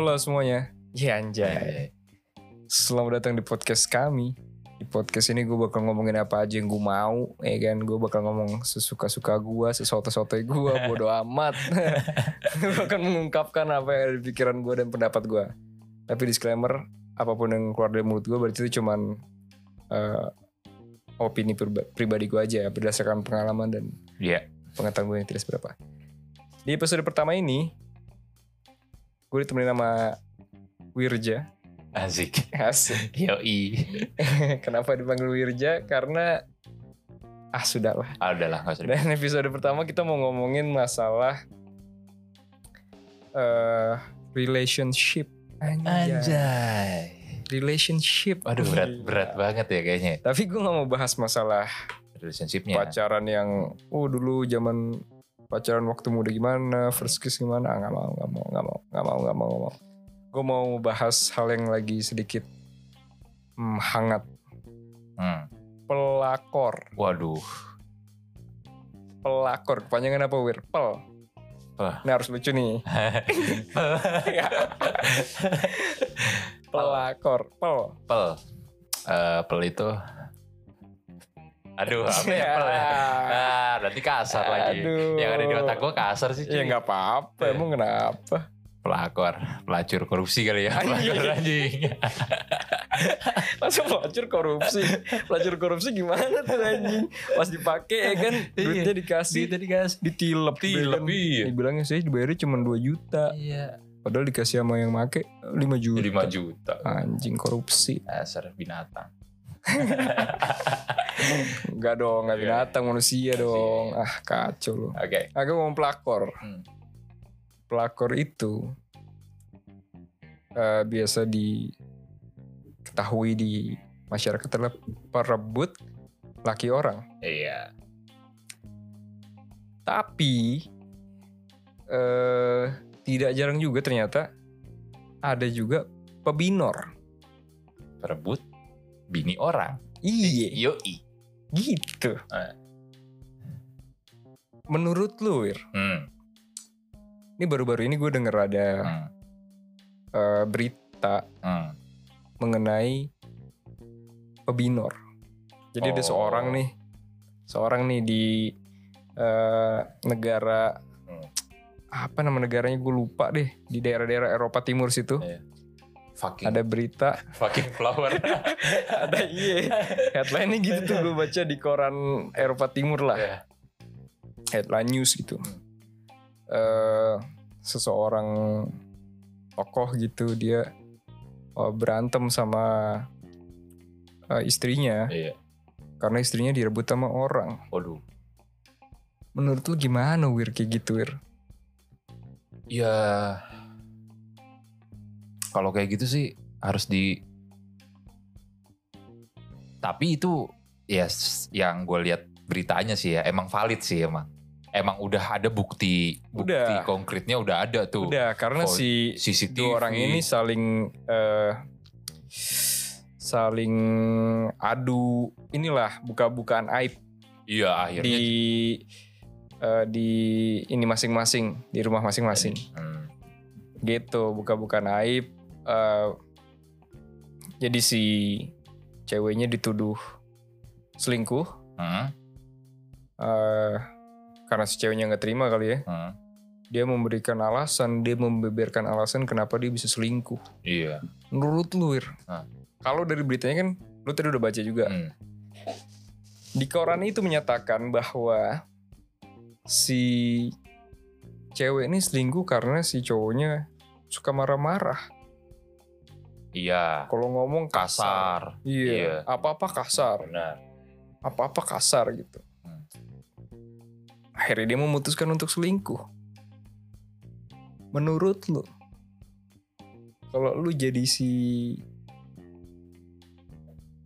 Halo semuanya. Ya anjay. Selamat datang di podcast kami. Di podcast ini gue bakal ngomongin apa aja yang gue mau, ya kan? Gue bakal ngomong sesuka-suka gue, sesoto-soto gue, bodo amat. gue akan mengungkapkan apa yang ada di pikiran gue dan pendapat gue. Tapi disclaimer, apa pun yang keluar dari mulut gue berarti itu cuman eh, opini priba- pribadi gue aja ya, berdasarkan pengalaman dan Iya. pengetahuan gue yang tidak seberapa. Di episode pertama ini, gue ditemenin sama Wirja. Asik. Asik. Yoi. Kenapa dipanggil Wirja? Karena ah sudah lah. Ah, udahlah gak usah. Dan episode pertama kita mau ngomongin masalah eh relationship. Anjay. Anjay. Relationship. Waduh berat berat banget ya kayaknya Tapi gue gak mau bahas masalah relationshipnya. pacaran yang oh dulu zaman pacaran waktu muda gimana, first kiss gimana, ah, nggak mau, nggak mau, nggak mau, nggak mau, nggak mau, nggak mau. Gue mau bahas hal yang lagi sedikit hmm, hangat, Hmm. pelakor, Waduh. pelakor, kepanjangan apa wir? Pel. Ini harus lucu nih. pelakor, pel. pel. Eh, pel itu. Aduh, apa ya pel ya? Ah, nanti kasar lagi. Aduh. Yang ada di otak gue kasar sih. Ya nggak apa-apa, Iya. emang kenapa? Pelakor, pelacur korupsi kali ya. Anjing. Pelakor anjing. Masa pelacur korupsi? pelacur korupsi gimana tuh anjing? Pas dipakai ya kan, duitnya dikasih, Duitnya dikasih. ditilep. Tilep, kan. iya. Dibilangnya saya dibayarnya cuma 2 juta. Iya. Padahal dikasih sama yang make 5 juta. 5 juta. Anjing korupsi. Dasar binatang. Enggak dong, enggak Iya. binatang manusia Manusia. dong. Ah kacau lu. Oke. Aku ngomong pelakor. Hmm. Pelakor itu eh, biasa diketahui di masyarakat adalah perebut laki orang. Iya. Tapi eh tidak jarang juga ternyata ada juga pebinor. Perebut bini orang. Iya, Yoi. gitu. Eh. Menurut lu, Wir, Hmm. ini baru-baru ini gue denger ada Hmm. eh, berita Hmm. mengenai pebinor. Jadi ada Oh. seorang nih, seorang nih di eh, negara Hmm. apa nama negaranya gue lupa deh di daerah-daerah Eropa Timur situ. Fucking Ada berita fucking flower. ada iya headline-nya gitu tuh gue baca di koran Eropa Timur lah Iya. headline news gitu eh seseorang tokoh gitu dia eh, berantem sama eh, istrinya Iya. karena istrinya direbut sama orang Waduh. menurut lu gimana wir kayak gitu wir Ya kalau kayak gitu sih harus di tapi itu ya s- yang gue lihat beritanya sih ya emang valid sih emang. Emang udah ada bukti bukti Udah. konkretnya udah ada tuh. Udah karena si CCTV. dua orang ini saling eh saling adu inilah buka-bukaan aib iya akhirnya di eh, di ini masing-masing di rumah masing-masing. Hmm. gitu buka-bukaan aib eh, jadi si ceweknya dituduh selingkuh Hmm. eh, karena si ceweknya nggak terima kali ya Hmm. dia memberikan alasan dia membeberkan alasan kenapa dia bisa selingkuh iya menurut lu Wir Hah. kalau dari beritanya kan lu tadi udah baca juga Hmm. di koran itu menyatakan bahwa si cewek ini selingkuh karena si cowoknya suka marah-marah iya. Kalau ngomong kasar, kasar. Iya. Iya. apa-apa kasar. Benar. Apa-apa kasar gitu. Hmm. akhirnya dia memutuskan untuk selingkuh. Menurut lu kalau lu jadi si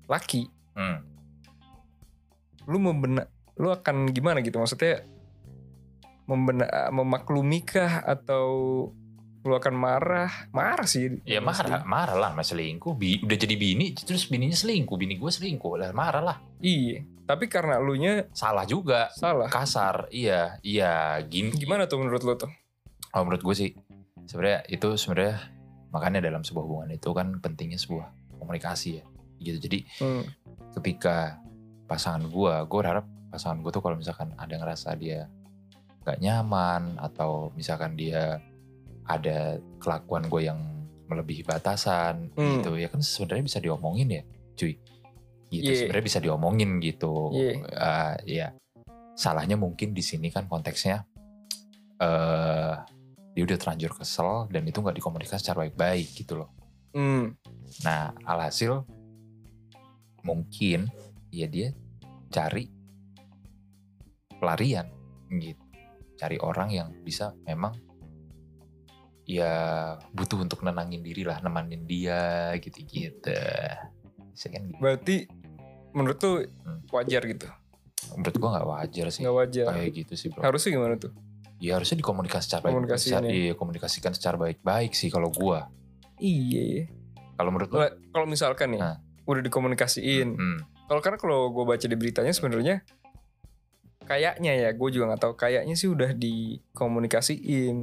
laki Hmm. lu membena lu akan gimana gitu? Maksudnya membena memaklumikah atau lu akan marah. Marah sih. Ya marah, marah lah mas selingkuh. Bi- udah jadi bini, terus bininya selingkuh, bini gue selingkuh, lah marah lah. iya. Tapi karena lu nya Salah juga, salah. Kasar, iya, iya, gini. gimana tuh menurut lu tuh? Oh, menurut gue sih, sebenarnya itu sebenarnya makanya dalam sebuah hubungan itu kan pentingnya sebuah komunikasi ya. Gitu. Jadi Hmm. ketika pasangan gue gue berharap pasangan gue tuh kalau misalkan ada ngerasa dia gak nyaman atau misalkan dia ada kelakuan gue yang melebihi batasan Hmm. gitu ya kan sebenarnya bisa diomongin ya cuy gitu Iya. sebenarnya bisa diomongin gitu Iya. Eh, ya salahnya mungkin di sini kan konteksnya eh dia udah terlanjur kesel dan itu nggak dikomunikasi secara baik-baik gitu loh Hmm. Nah, alhasil mungkin ya dia cari pelarian gitu. Cari orang yang bisa memang ya butuh untuk nenangin diri lah, nemanin dia gitu-gitu. Bisa kan gitu. Berarti menurut tuh Hmm. wajar gitu. Menurut gua nggak wajar sih. Nggak wajar. Kayak gitu sih bro. Harusnya gimana tuh? Ya harusnya dikomunikasi secara baik. Secara- ya. iya, komunikasikan secara baik-baik sih kalau gua. Iya. Kalau menurut lo? Kalau misalkan nih Nah. udah dikomunikasiin. Hmm, Kalau karena kalau gue baca di beritanya sebenarnya kayaknya ya gue juga nggak tahu kayaknya sih udah dikomunikasiin.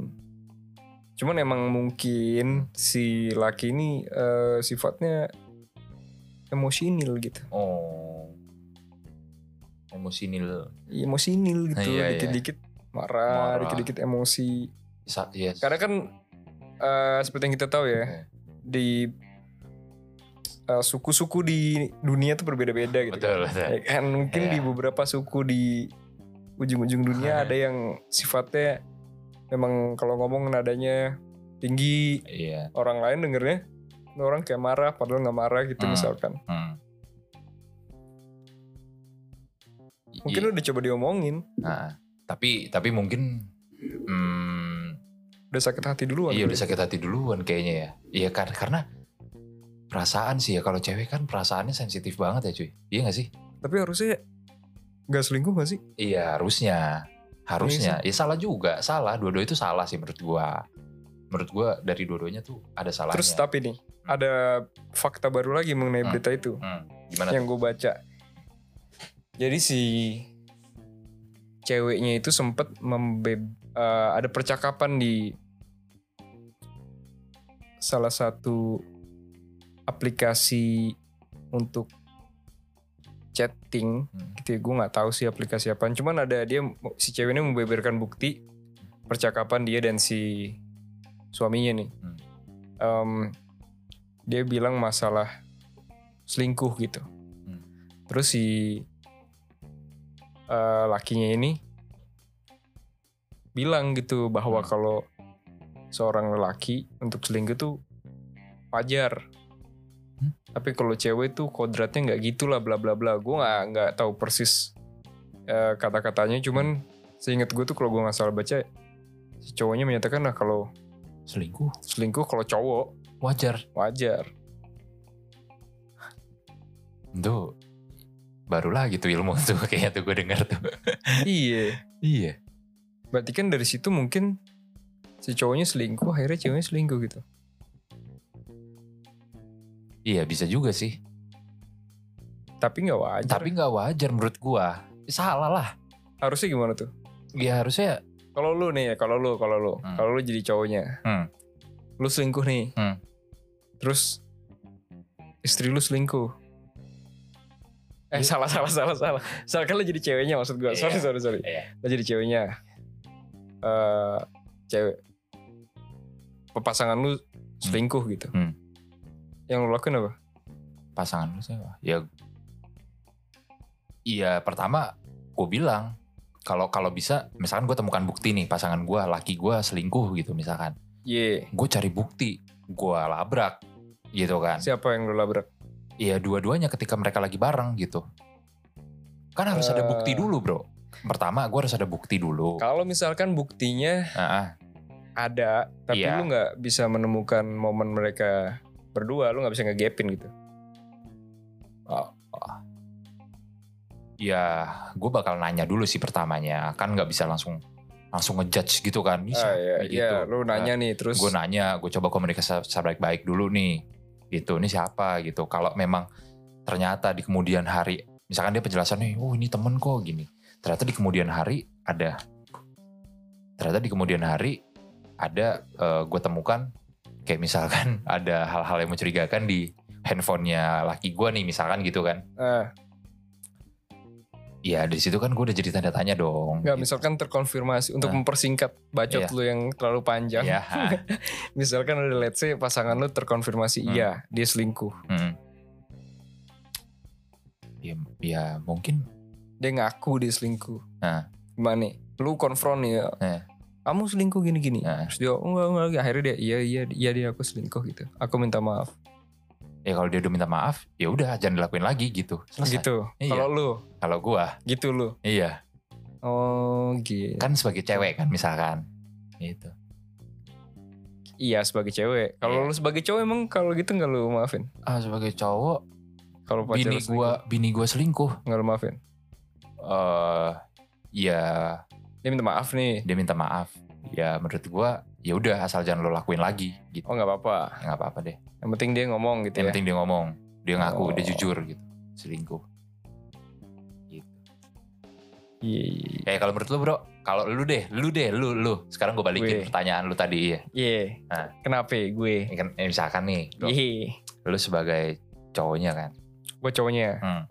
Cuman emang mungkin si laki ini eh, sifatnya emosional gitu. Oh. Emosional. Emosional gitu, Iya, iya. dikit-dikit marah, Marah. dikit-dikit emosi. Sa- yes. Karena kan eh, seperti yang kita tahu ya Oke. di eh, suku-suku di dunia tuh berbeda-beda gitu. Betul, kan. betul. Ya kan mungkin Iya. di beberapa suku di ujung-ujung dunia ada yang sifatnya memang kalau ngomong nadanya tinggi, Iya. orang lain dengernya orang kayak marah padahal nggak marah gitu Hmm. misalkan. Hmm. Mungkin Iya. udah coba diomongin, Nah, tapi tapi mungkin hmm, udah sakit hati duluan. iya udah sakit hati duluan kayaknya ya. Iya karena karena perasaan sih ya kalau cewek kan perasaannya sensitif banget ya cuy. Iya gak sih? Tapi harusnya nggak selingkuh gak sih? Iya harusnya. Harusnya. Ya salah juga. Salah. Dua-dua itu salah sih menurut gua. Menurut gua dari dua-duanya tuh ada salahnya. Terus tapi nih ada fakta baru lagi mengenai Hmm. berita itu Hmm, gimana yang gue baca. Jadi si ceweknya itu sempet membe eh, ada percakapan di salah satu aplikasi untuk chatting Hmm. gitu ya gue nggak tahu sih aplikasi apa cuman ada dia si cewek ini membeberkan bukti percakapan dia dan si suaminya nih Hmm. Em, dia bilang masalah selingkuh gitu Hmm. terus si eh, lakinya ini bilang gitu bahwa Hmm. kalau seorang lelaki untuk selingkuh tuh wajar Hmm. tapi kalau cewek tuh kodratnya nggak gitu lah bla bla bla gue nggak nggak tahu persis eh, kata-katanya cuman seingat gue tuh kalau gue nggak salah baca si cowoknya menyatakan lah kalau Selingkuh. selingkuh kalau cowok Wajar. wajar Tuh. Barulah gitu ilmu tuh kayaknya tuh gue dengar tuh. iya iya. berarti kan dari situ mungkin si cowoknya selingkuh akhirnya ceweknya selingkuh gitu Iya bisa juga sih. tapi nggak wajar Tapi nggak wajar menurut gua. Salah lah. harusnya gimana tuh Ya harusnya kalau lu nih ya kalau lu kalau lu Hmm. kalau lu jadi cowoknya Hmm. lu selingkuh nih Hmm. terus istri lu selingkuh eh Iya. salah salah salah salah salah kan lu jadi ceweknya maksud gua sorry Iya. sorry sorry Iya. lu jadi ceweknya eh cewek pasangan lu selingkuh gitu Hmm. Yang lu lakuin apa pasangan lu siapa? Ya Iya pertama gue bilang kalau kalau bisa misalkan gue temukan bukti nih pasangan gue laki gue selingkuh gitu misalkan Ye, gue cari bukti gue labrak gitu kan siapa yang lu labrak? Iya dua-duanya ketika mereka lagi bareng gitu kan harus ada Eh. bukti dulu bro pertama gue harus ada bukti dulu Kalau misalkan buktinya Ah, ah. ada, tapi Iya. lu nggak bisa menemukan momen mereka berdua, lu nggak bisa ngegapin gitu. ya gue bakal nanya dulu sih pertamanya. Kan nggak bisa langsung langsung ngejudge gitu kan? Ah, siapa iya, gitu. iya, lu nanya nih terus. gue nanya gue coba komunikasi secara baik-baik dulu nih. Gitu ini siapa gitu. Kalau memang ternyata di kemudian hari misalkan dia penjelasan nih oh ini temen kok gini. Ternyata di kemudian hari ada ternyata di kemudian hari ada gue temukan kayak misalkan ada hal-hal yang mencurigakan di handphonenya laki gue nih misalkan gitu kan Eh, ya di situ kan gue udah jadi tanda tanya dong nggak gitu. misalkan terkonfirmasi untuk Nah. mempersingkat bacot Iya. lu yang terlalu panjang. ya misalkan udah let's say pasangan lu terkonfirmasi Hmm. iya dia selingkuh. hmm. ya ya mungkin Dia ngaku dia selingkuh. Nah. Gimana nih? Lu konfront ya. Eh. Kamu selingkuh gini-gini. Nah. Terus dia enggak enggak akhirnya dia iya iya iya dia aku selingkuh gitu. Aku minta maaf. ya kalau dia udah minta maaf ya udah jangan dilakuin lagi gitu selesai Gitu. Iya. Kalau lu kalau gue gitu lu. iya Oh gitu. kan sebagai cewek kan misalkan gitu Iya sebagai cewek. Kalau Iya. lu sebagai cowok emang kalau gitu nggak lu maafin? ah sebagai cowok Kalau pacar bini selingkuh, bini gue selingkuh nggak lu maafin? eh ya Dia minta maaf nih. dia minta maaf ya menurut gue ya udah asal jangan lo lakuin lagi gitu Oh nggak apa-apa. ya nggak apa-apa deh Yang penting dia ngomong gitu yang ya. penting dia ngomong dia ngaku Oh. dia jujur gitu selingkuh gitu Iya iya iya. kayak kalau menurut lu bro kalau lu deh lu deh lu lu sekarang gue balikin Gue. pertanyaan lu tadi ya Iya. Nah. Kenapa ya gue? Ini kan eh, misalkan nih bro, Iya. lu sebagai cowoknya kan Gue cowoknya. hmm.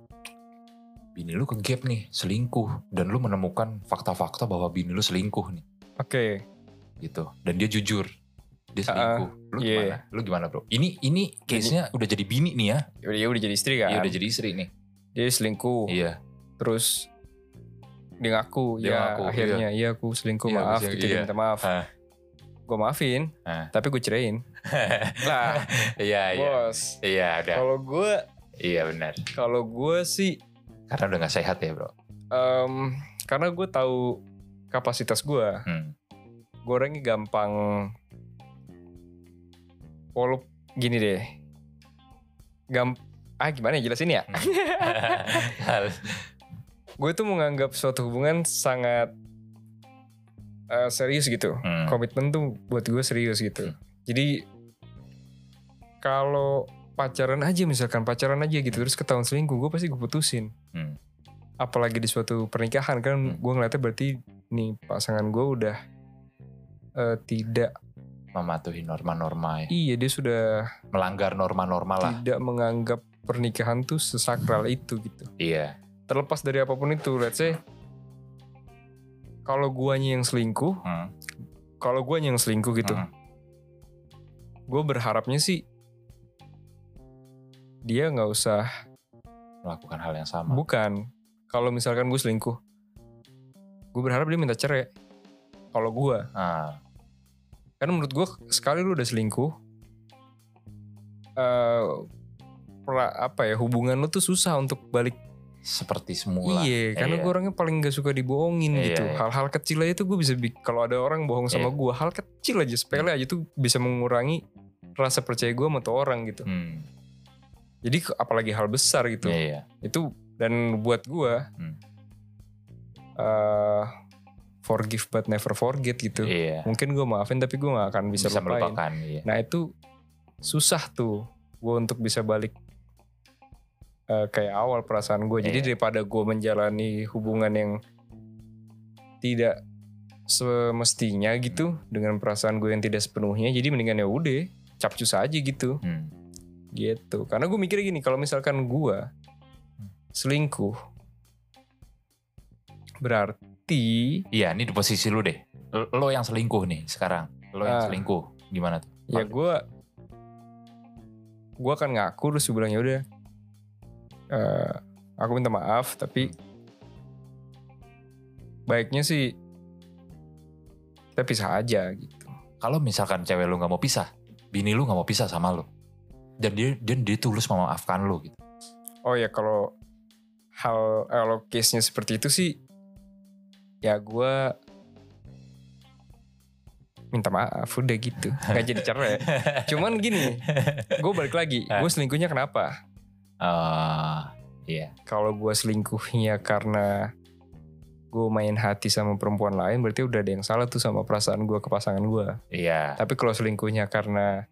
Bini lu ke gap nih selingkuh dan lu menemukan fakta-fakta bahwa bini lu selingkuh nih Oke. gitu dan dia jujur dia selingkuh lu iya. gimana lu gimana bro ini ini case nya udah jadi bini nih ya Udah dia udah jadi istri kan. Iya udah jadi istri nih Dia selingkuh. iya Terus dia ngaku. Dia ya ngaku, akhirnya iya aku selingkuh Iya, maaf gitu iya. minta maaf. Ah. Gue maafin. Ah. Tapi gue ceraiin. Lah iya iya bos. iya udah Kalau gue iya benar kalau gue sih karena udah nggak sehat ya bro em, karena gue tahu kapasitas gue. hmm. Gue orangnya gampang. Walau gini deh. Gam ah gimana ya jelasin ya? gue tuh menganggap suatu hubungan sangat eh, serius gitu. Hmm. Komitmen tuh buat gue serius gitu. Jadi kalau pacaran aja misalkan pacaran aja gitu terus ketahuan selingkuh gue pasti gue putusin. Hmm. Apalagi di suatu pernikahan kan Hmm. gue ngeliatnya berarti nih pasangan gue udah eh, tidak mematuhi norma-norma ya. iya dia sudah melanggar norma-norma lah tidak menganggap pernikahan tuh sesakral itu gitu. iya Terlepas dari apa pun itu, let's say kalau guanya yang selingkuh, Hmm. kalau guanya yang selingkuh gitu, Hmm. gue berharapnya sih dia nggak usah melakukan hal yang sama. Bukan. Kalau misalkan gue selingkuh gue berharap dia minta cerai. Kalau gue ah. Karena menurut gue sekali lu udah selingkuh eh pra- apa ya hubungan lu tuh susah untuk balik. Seperti semula. Iya karena Iya. gue orangnya paling gak suka dibohongin Iya, gitu. Iya. hal-hal kecil aja tuh gue bisa bi- kalau ada orang bohong sama Iya. gue hal kecil aja sepele aja tuh bisa mengurangi rasa percaya gue sama tuh orang gitu. Hmm. Jadi apalagi hal besar gitu. Iya iya. Itu dan buat gua Hmm. eh, forgive but never forget gitu. Iya. Mungkin gua maafin tapi gua nggak akan bisa, bisa, lupain. melupakan iya. Nah itu susah tuh gua untuk bisa balik eh, kayak awal perasaan gue jadi Iya. daripada gua menjalani hubungan yang tidak semestinya gitu dengan perasaan gue yang tidak sepenuhnya jadi mendingan ya udah capcus aja gitu. Hmm. Gitu. Karena gue mikir gini kalau misalkan gua selingkuh berarti iya ini di posisi lu deh. Lo yang selingkuh nih sekarang. Lo yang Ah. selingkuh gimana tuh? Ya gua gua akan ngaku terus gue bilang ya udah eh, aku minta maaf tapi baiknya sih kita pisah aja gitu. Kalau misalkan cewek lu nggak mau pisah bini lu nggak mau pisah sama lu dan dia dan dia tulus memaafkan lu gitu. Oh ya kalau hal kalau case nya seperti itu sih ya gua minta maaf udah gitu. Nggak jadi cerai. Cuman gini gue balik lagi. Gue selingkuhnya kenapa? Ah, iya. Kalau gue selingkuhnya karena gue main hati sama perempuan lain berarti udah ada yang salah tuh sama perasaan gue ke pasangan gue iya. Tapi kalau selingkuhnya karena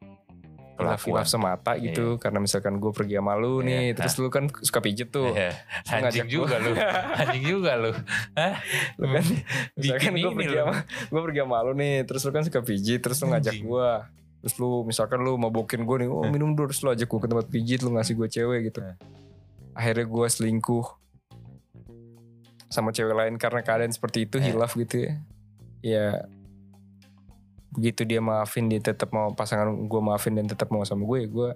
Kelakuan. hilaf semata gitu karena misalkan gue pergi sama lu nih Iya. terus lu kan suka pijet tuh Iya. Terus anjing juga lu anjing juga lu Hah? lu kan misalkan Bikin gue pergi sama gue pergi sama lu nih terus lu kan suka pijit terus lu ngajak gue Terus lu misalkan lu mabokin gue nih, oh minum dulu terus lu ajak gue ke tempat pijit, lu ngasih gue cewek gitu. Hmm. Akhirnya gue selingkuh sama cewek lain karena keadaan seperti itu Hmm. hilaf gitu ya. Ya begitu dia maafin dia tetap mau pasangan gue maafin dan tetap mau sama gue, gue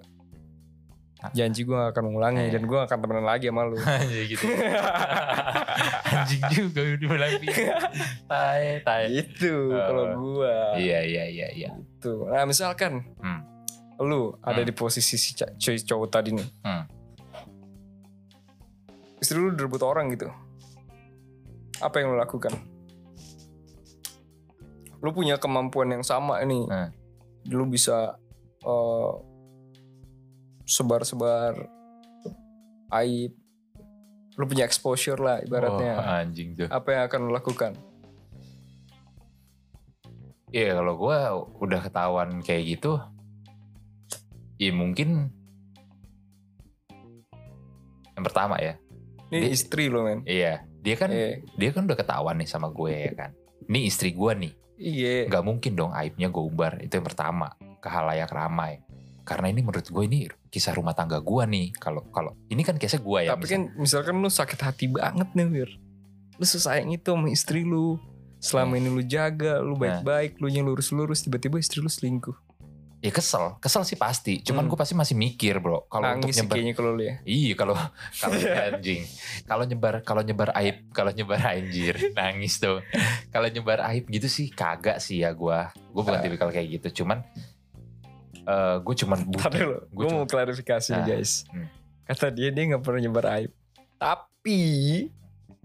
janji gue gak akan mengulangi Eh. dan gue gak akan temenan lagi sama lu. Anjing gitu. Anjing juga udah bilang gitu. Tai, tai. gitu Eh. kalau gue. Iya, iya, iya, iya. Tuh. Nah misalkan Hmm. lu ada Hmm. di posisi si cowok tadi nih. Hmm. Istri lu direbut orang gitu. Apa yang lu lakukan? Lu punya kemampuan yang sama ini. Hmm. Lu bisa eh, sebar-sebar aib. Lu punya exposure lah ibaratnya. Oh, anjing tuh. Apa yang akan lu lakukan? Iya kalau gue udah ketahuan kayak gitu, ya mungkin yang pertama ya, Ini Di- istri lo men. iya dia kan Eh, dia kan udah ketahuan nih sama gue ya kan. Ini istri gue nih, iya. nggak mungkin dong aibnya gue umbar itu yang pertama ke halayak ramai. Karena ini menurut gue ini kisah rumah tangga gue nih. Kalau kalau ini kan kisah gue ya. Tapi kan misalkan lu sakit hati banget nih Wir. Lu sesayang itu sama istri lu. Selama ini lu jaga, lu baik-baik, lu yang lurus-lurus, tiba-tiba istri lu selingkuh. Ya kesel, kesel sih pasti. Cuman Hmm. gue pasti masih mikir bro. Kalau untuk nyebar kayaknya kalau ya. Iya kalau kalau anjing. Kalau nyebar kalau nyebar aib, kalau nyebar anjir nangis tuh. Kalau nyebar aib gitu sih kagak sih ya gua. Gua bukan Ah. tipikal kayak gitu. Cuman eh gue cuman dulu, Gua gue mau klarifikasi Nah, guys. hmm. Kata dia, dia gak pernah nyebar aib. Tapi,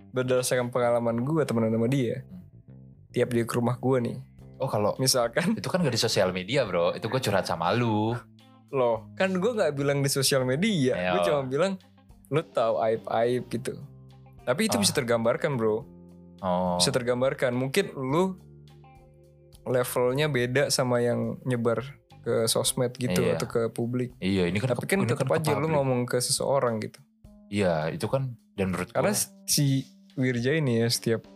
berdasarkan pengalaman gue temenan sama dia, Hmm. tiap dia ke rumah gue nih, Oh kalau misalkan, itu kan gak di sosial media bro. Itu gue curhat sama lu. loh, kan gue gak bilang di sosial media. Gue cuma bilang, lu tahu aib-aib gitu. Tapi itu Ah. bisa tergambarkan bro. Oh. bisa tergambarkan mungkin lu levelnya beda sama yang nyebar ke sosmed gitu Iya. atau ke publik Iya ini kan tapi kan tetap ke aja lu ngomong ke seseorang gitu Iya itu kan dan menurut karena gua si Wirja ini ya setiap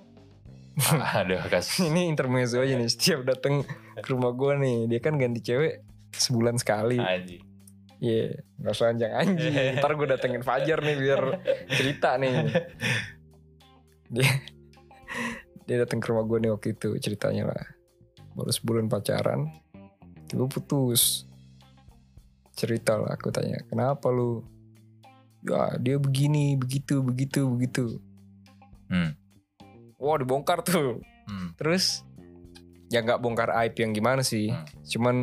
ada kasus. ini intermezzo aja nih setiap datang ke rumah gue nih dia kan ganti cewek sebulan sekali Anjing. Iya, nggak usah anjing anjing. Ntar gue datengin Fajar nih biar cerita nih. Dia dia datang ke rumah gue nih waktu itu ceritanya lah. Baru sebulan pacaran, tiba putus. Cerita lah, aku tanya, kenapa lu? Ya dia begini, begitu, begitu, begitu. Hmm. Wah dibongkar tuh. Hmm. Terus ya nggak bongkar aib yang gimana sih. Hmm. Cuman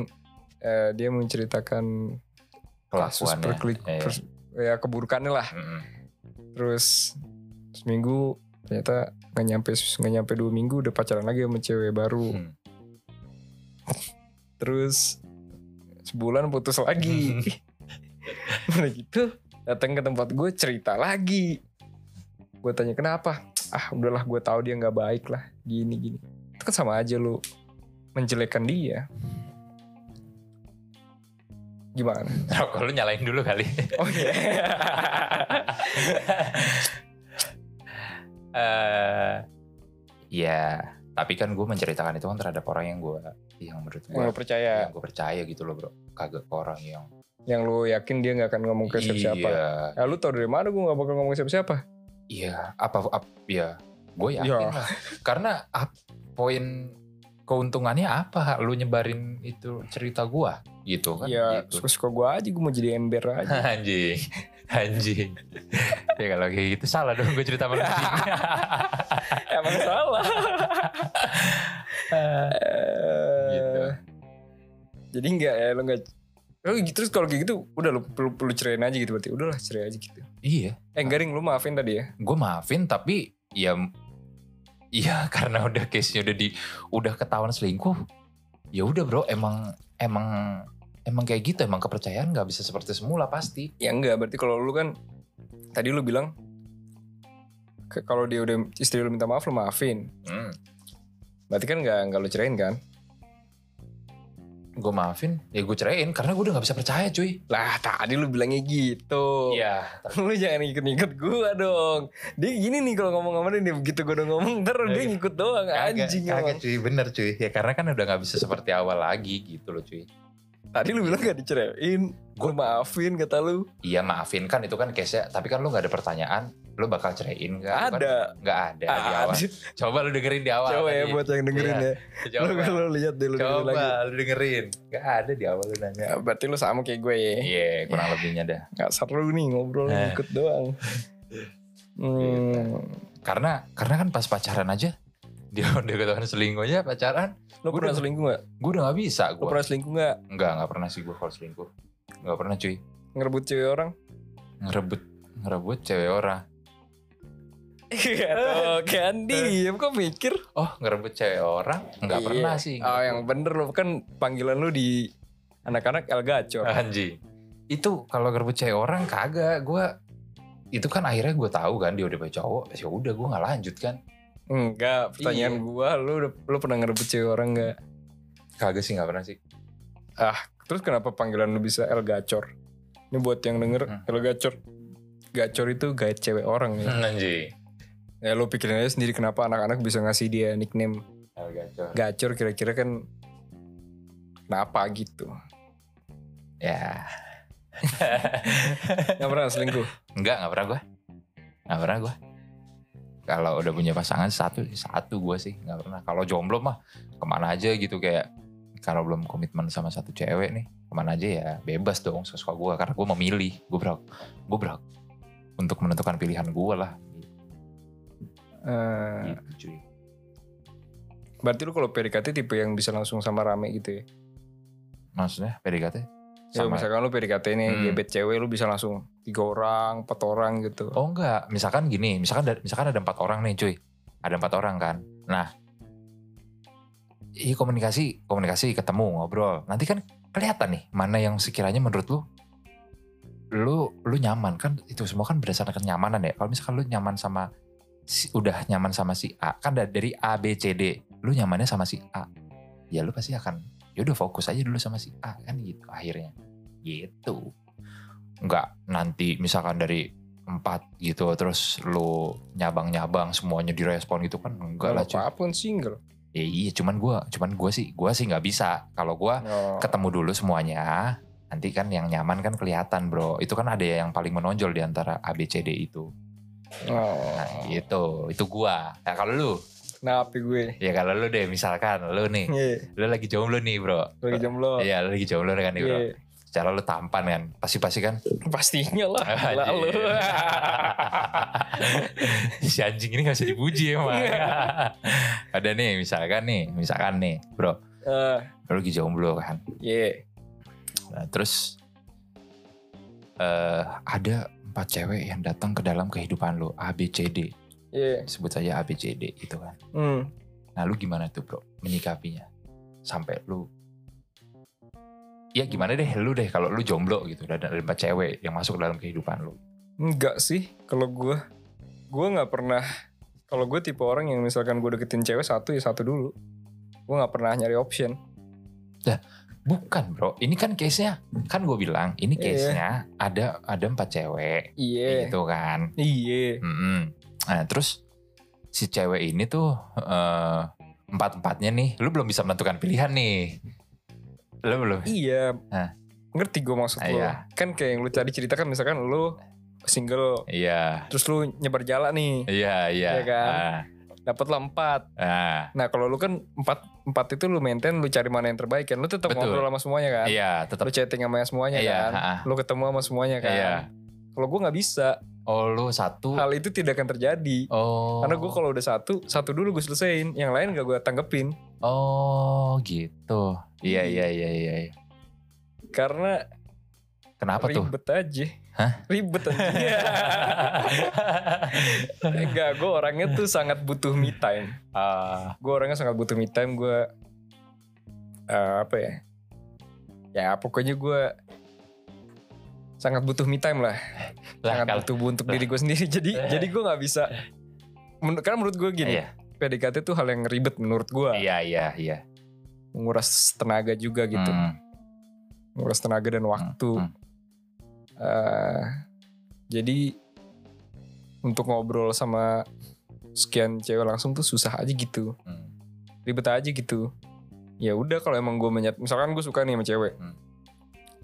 eh, dia menceritakan kasus perklik Iya. pers- ya keburukannya lah Mm-mm. terus seminggu ternyata nggak nyampe nggak nyampe dua minggu udah pacaran lagi sama cewek baru Hmm. terus sebulan putus lagi udah gitu datang ke tempat gue cerita lagi gue tanya kenapa ah udahlah gue tahu dia nggak baik lah gini gini. Itu kan sama aja lu menjelekkan dia. Gimana? Rokok lu nyalain dulu kali. oh iya. Eh ya, tapi kan gue menceritakan itu kan terhadap orang yang gue yang menurut gue nggak percaya. yang gue percaya gitu loh bro. Kagak ke orang yang yang lu yakin dia nggak akan ngomong ke siapa-siapa. Iya, Ya lu tau dari mana gue gak bakal ngomong ke siapa-siapa iya. Apa, apa ya? Gue yakin Ya. lah. Karena ap- poin keuntungannya apa? Lu nyebarin itu cerita gue gitu kan? Ya gitu. suka-suka gue aja gue mau jadi ember aja Anjing, anjing. ya kalau kayak gitu salah dong gue cerita sama lu. Emang salah Gitu. Eh, Jadi enggak ya lu enggak gitu terus kalau gitu udah lu perlu perlu ceraiin aja gitu berarti udahlah cerai aja gitu. iya, Eh garing lu maafin tadi ya. gue maafin tapi ya iya karena udah case-nya udah di udah ketahuan selingkuh ya udah bro emang emang emang kayak gitu emang kepercayaan nggak bisa seperti semula pasti Ya enggak berarti kalau lu kan tadi lu bilang kalau dia udah istri lu minta maaf lu maafin. hmm. Berarti kan enggak enggak lu cerain kan? Gue maafin ya gue ceraiin karena gue udah nggak bisa percaya cuy Lah tadi lu bilangnya gitu. iya lu jangan ikut-ikut gua dong. Dia gini nih kalau ngomong sama dia begitu gua udah ngomong ntar dia ngikut doang kagak anjing kagak cuy bener cuy ya karena kan udah nggak bisa seperti awal lagi gitu loh cuy Tadi lu bilang gak diceraiin. Gue maafin kata lu. Iya maafin kan itu kan case-nya. Tapi kan lu gak ada pertanyaan. Lu bakal ceraiin gak? Ada. Gak ada di awal. Ada. Coba lu dengerin di awal. Coba ya buat yang dengerin Iya. ya. Lu Coba. lu lihat deh lu dengerin Coba lagi. lu dengerin. Gak ada di awal lu nanya. Ya, berarti lu sama kayak gue ya. Iya kurang lebihnya dah. Gak seru nih ngobrol Eh. ikut doang. Hmm. Karena karena kan pas pacaran aja. Dia udah ketahuan selingkuhnya pacaran. Lu Gua pernah udah- selingkuh gak? Gue udah gak bisa. Lu Gue pernah selingkuh gak? Enggak, gak pernah sih gue kalau selingkuh. Gak pernah cuy. Ngerebut cewek orang? Ngerebut ngerebut cewek orang. Iya tuh kan diem kok mikir. Oh ngerebut cewek orang? Nggak Iya. pernah sih. Oh yang bener lo kan panggilan lu di anak-anak El Gacor. Anjing. Itu kalau ngerebut cewek orang kagak. Gue itu kan akhirnya gue tahu kan dia udah punya cowok. Ya udah gue nggak lanjut kan. Enggak, pertanyaan Iya. gua lu udah- lu pernah ngerebut cewek orang enggak? Kagak sih nggak pernah sih. Terus kenapa panggilan lu bisa El Gacor? Ini buat yang denger Hmm. El Gacor. Gacor itu gaya cewek orang ya. Anjing. Ya lu pikirin aja sendiri kenapa anak-anak bisa ngasih dia nickname Gacor. Gacor kira-kira kan kenapa gitu. Ya. Gak pernah selingkuh. Enggak, nggak pernah gue. Nggak pernah gue. Kalau udah punya pasangan satu, satu gue sih nggak pernah. Kalau jomblo mah ke mana aja gitu kayak kalau belum komitmen sama satu cewek nih ke mana aja ya bebas dong sesuka gue karena gue memilih gue berhak gue berhak untuk menentukan pilihan gue lah Eh, gitu cuy. berarti lu kalau PDKT tipe yang bisa langsung sama rame gitu ya? maksudnya PDKT Ya sama misalkan lu PDKT nih Hmm. gebet cewek lu bisa langsung tiga orang, empat orang gitu. oh enggak. Misalkan gini misalkan da- misalkan ada empat orang nih cuy. Ada empat orang kan? Nah Iya komunikasi komunikasi ketemu ngobrol. Nanti kan kelihatan nih mana yang sekiranya menurut lu lu lu nyaman. Kan itu semua kan berdasarkan kenyamanan ya. Kalau misalkan lu nyaman sama si, udah nyaman sama si A. Kan da- dari A B C D lu nyamannya sama si A. Ya lu pasti akan ya udah fokus aja dulu sama si A kan gitu akhirnya. Gitu. Nggak nanti misalkan dari empat gitu terus lu nyabang-nyabang semuanya direspon gitu kan enggak lah cuy. apa pun single. ya iya cuman gua cuman gua sih gua sih nggak bisa. Kalau gua Oh. ketemu dulu semuanya nanti kan yang nyaman kan kelihatan bro. Itu kan ada yang paling menonjol di antara A B C D itu Oh. nah gitu. Itu gua. Nah kalau lu? Kenapa gue? ya kalau lu deh misalkan lu nih. Iya, lu lagi jomblo nih bro. Lagi jomblo. iya lu lagi jomblo kan nih bro. Iya. secara lu tampan kan? Pasti pasti kan? Pastinya lah. Gila lu. si anjing ini gak bisa dipuji emang. Ada nih misalkan nih misalkan nih bro. Eh, lu lagi jomblo kan? Iya. Nah, terus eh ada empat cewek yang datang ke dalam kehidupan lo A B C D Iya. sebut saja A B C D itu kan Hmm. nah lu gimana tuh bro menyikapinya sampai lu ya gimana deh lu deh kalau lu jomblo gitu dan ada empat cewek yang masuk ke dalam kehidupan lu Enggak sih kalau gue. Gue nggak pernah. Kalau gue tipe orang yang misalkan gue deketin cewek satu ya satu dulu. Gue nggak pernah nyari option. Bukan bro ini kan case nya kan gue bilang ini Iya. case nya ada ada empat cewek Iya. gitu kan Iya. Mm-mm. Nah terus si cewek ini tuh eh, empat-empatnya nih, lu belum bisa menentukan pilihan nih. Lu belum? Iya. Hah. Ngerti gue maksud Ah, iya. Kan kayak yang lu tadi ceritakan misalkan lu single Iya, terus lu nyebar jala nih iya, iya. Iya kan? dapat lah empat Ah, ah, nah kalau lu kan empat empat itu lu maintain lu cari mana yang terbaik kan lu tetap ngobrol sama semuanya kan iya, tetap. lu chatting sama semuanya Iya, kan ah, ah. lu ketemu sama semuanya kan Iya. kalau gue nggak bisa Oh, lu satu. hal itu tidak akan terjadi Oh. karena gue kalau udah satu satu dulu gue selesaiin yang lain gak gue tanggepin Oh, gitu. Iya, iya, iya, iya. iya. karena Kenapa tuh? ribet aja Hah? ribet aja enggak gue orangnya tuh sangat butuh me time. Ah, gue orangnya sangat butuh me time gue eh, apa ya? Ya pokoknya gue sangat butuh me time lah. Lah, sangat kalau- butuh untuk diri gue sendiri. Jadi jadi gue nggak bisa Men- karena menurut gue gini Iya, PDKT tuh hal yang ribet menurut gue iya, iya, iya. menguras tenaga juga gitu. Hmm, menguras tenaga dan waktu. Hmm. Eh, jadi untuk ngobrol sama sekian cewek langsung tuh susah aja gitu hmm. ribet aja gitu ya udah kalau emang gue menyat misalkan gue suka nih sama cewek Hmm.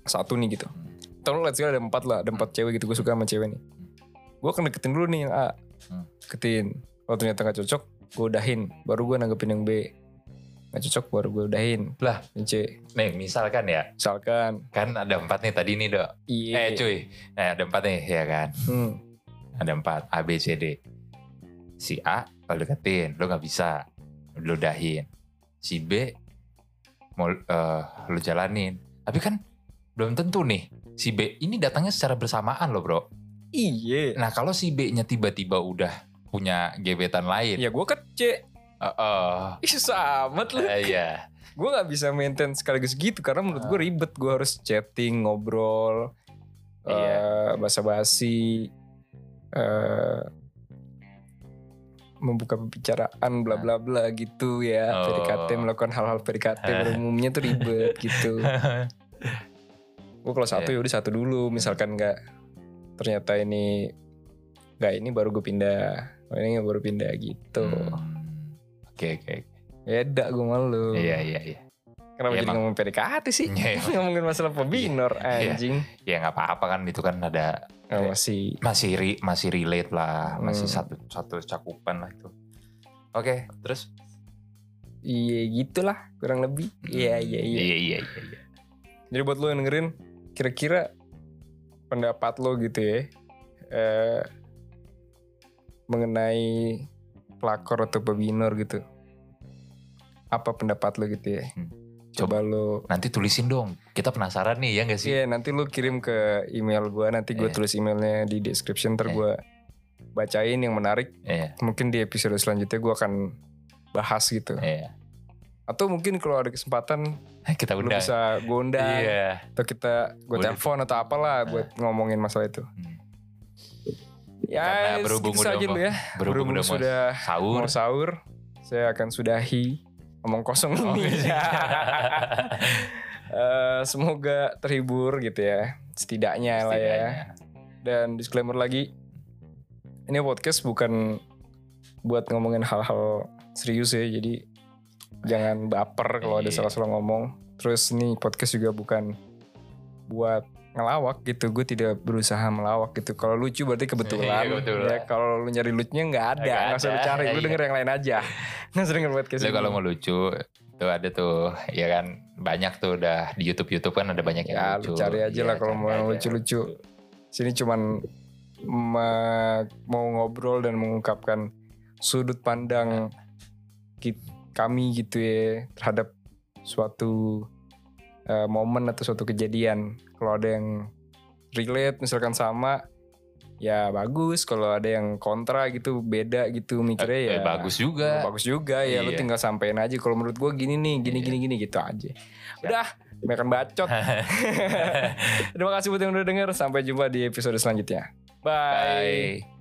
satu nih gitu. Hmm. Tahu let's say ada empat lah, ada empat cewek gitu gue suka sama cewek nih. Gue akan deketin dulu nih yang A, Hmm. deketin. Kalau ternyata gak cocok, gue udahin. Baru gue nanggepin yang B. Gak cocok, baru gue udahin. Lah. Yang C. Nih misalkan ya, Misalkan, kan ada empat nih tadi nih dok. iya. Eh cuy, nah, ada empat nih ya kan. Hmm. Ada empat, A, B, C, D. Si A lo deketin, lo gak bisa. Lo udahin. Si B mau eh, lo jalanin. Tapi kan belum tentu nih. Si B ini datangnya secara bersamaan loh bro. Iya. Nah kalau si B-nya tiba-tiba udah punya gebetan lain. Ya gue ke C. Eh, eh, Ih susah amat lu. eh, Iya. gue gak bisa maintain sekaligus gitu karena menurut gue ribet gue harus chatting ngobrol Iya. eh basa-basi eh membuka pembicaraan bla bla bla gitu ya Oh. PDKT melakukan hal-hal PDKT pada umumnya tuh ribet gitu gue kalau satu Iya. ya udah satu dulu misalkan nggak ternyata ini nggak ini baru gue pindah oh, ini baru pindah gitu Hmm. Oke oke. beda gue malu Iya iya iya. Kenapa Ya, jadi emang. ngomong PDKT sih? Iya, emang. Ngomongin masalah pebinor Iya. anjing. Ya nggak apa-apa kan itu kan ada Oh, masih masih ri- masih relate lah, masih Hmm. satu satu cakupan lah itu. Oke, terus? iya gitulah kurang lebih. Iya iya iya. Iya iya iya. iya. Jadi buat lo yang dengerin kira-kira pendapat lo gitu ya eh mengenai pelakor atau pebinor gitu. Apa pendapat lo gitu ya? Hmm. Coba lo Nanti tulisin dong. Kita penasaran nih ya nggak sih? Iya nanti lu kirim ke email gua Nanti gue Iya. tulis emailnya di description Ntar Iya. gue bacain yang menarik Iya. Mungkin di episode selanjutnya gue akan bahas gitu Iya. Atau mungkin kalau ada kesempatan Kita lu undang. bisa gue undang Iya. Atau kita gue telepon atau apalah buat ngomongin masalah itu Hmm. Ya Karena berhubung segitu udah mau- ya Berhubung udah mau sudah sahur. mau sahur Saya akan sudahi Ngomong kosong Oh, ini iya. Eh, Semoga terhibur gitu ya Setidaknya lah ya Setidaknya. Dan disclaimer lagi, ini podcast bukan buat ngomongin hal-hal serius ya, jadi jangan baper kalau ada Iya. salah-salah ngomong. Terus ini podcast juga bukan buat ngelawak gitu, gue tidak berusaha melawak gitu. Kalau lucu berarti kebetulan. Iya, kebetulan. Ya, kalau lu nyari lucunya nggak ada, Nggak usah lu cari, lu iya. denger yang lain aja. Nggak usah denger podcast Lo ini. kalau mau lucu tuh ada tuh ya kan banyak tuh udah di YouTube YouTube kan ada banyak yang Ya, lucu. lu cari aja Iya, lah kalau cari mau lucu-lucu. Sini cuman mau ngobrol dan mengungkapkan sudut pandang kit- kami gitu ya terhadap suatu eh, momen atau suatu kejadian. Kalau ada yang relate misalkan sama ya bagus kalau ada yang kontra gitu beda gitu mikirnya Eh, ya bagus juga. bagus juga ya lu Iya. tinggal sampein aja kalau menurut gua gini nih gini Iya. gini gini gitu aja udah makan bacot terima kasih buat yang udah denger sampai jumpa di episode selanjutnya bye. Bye.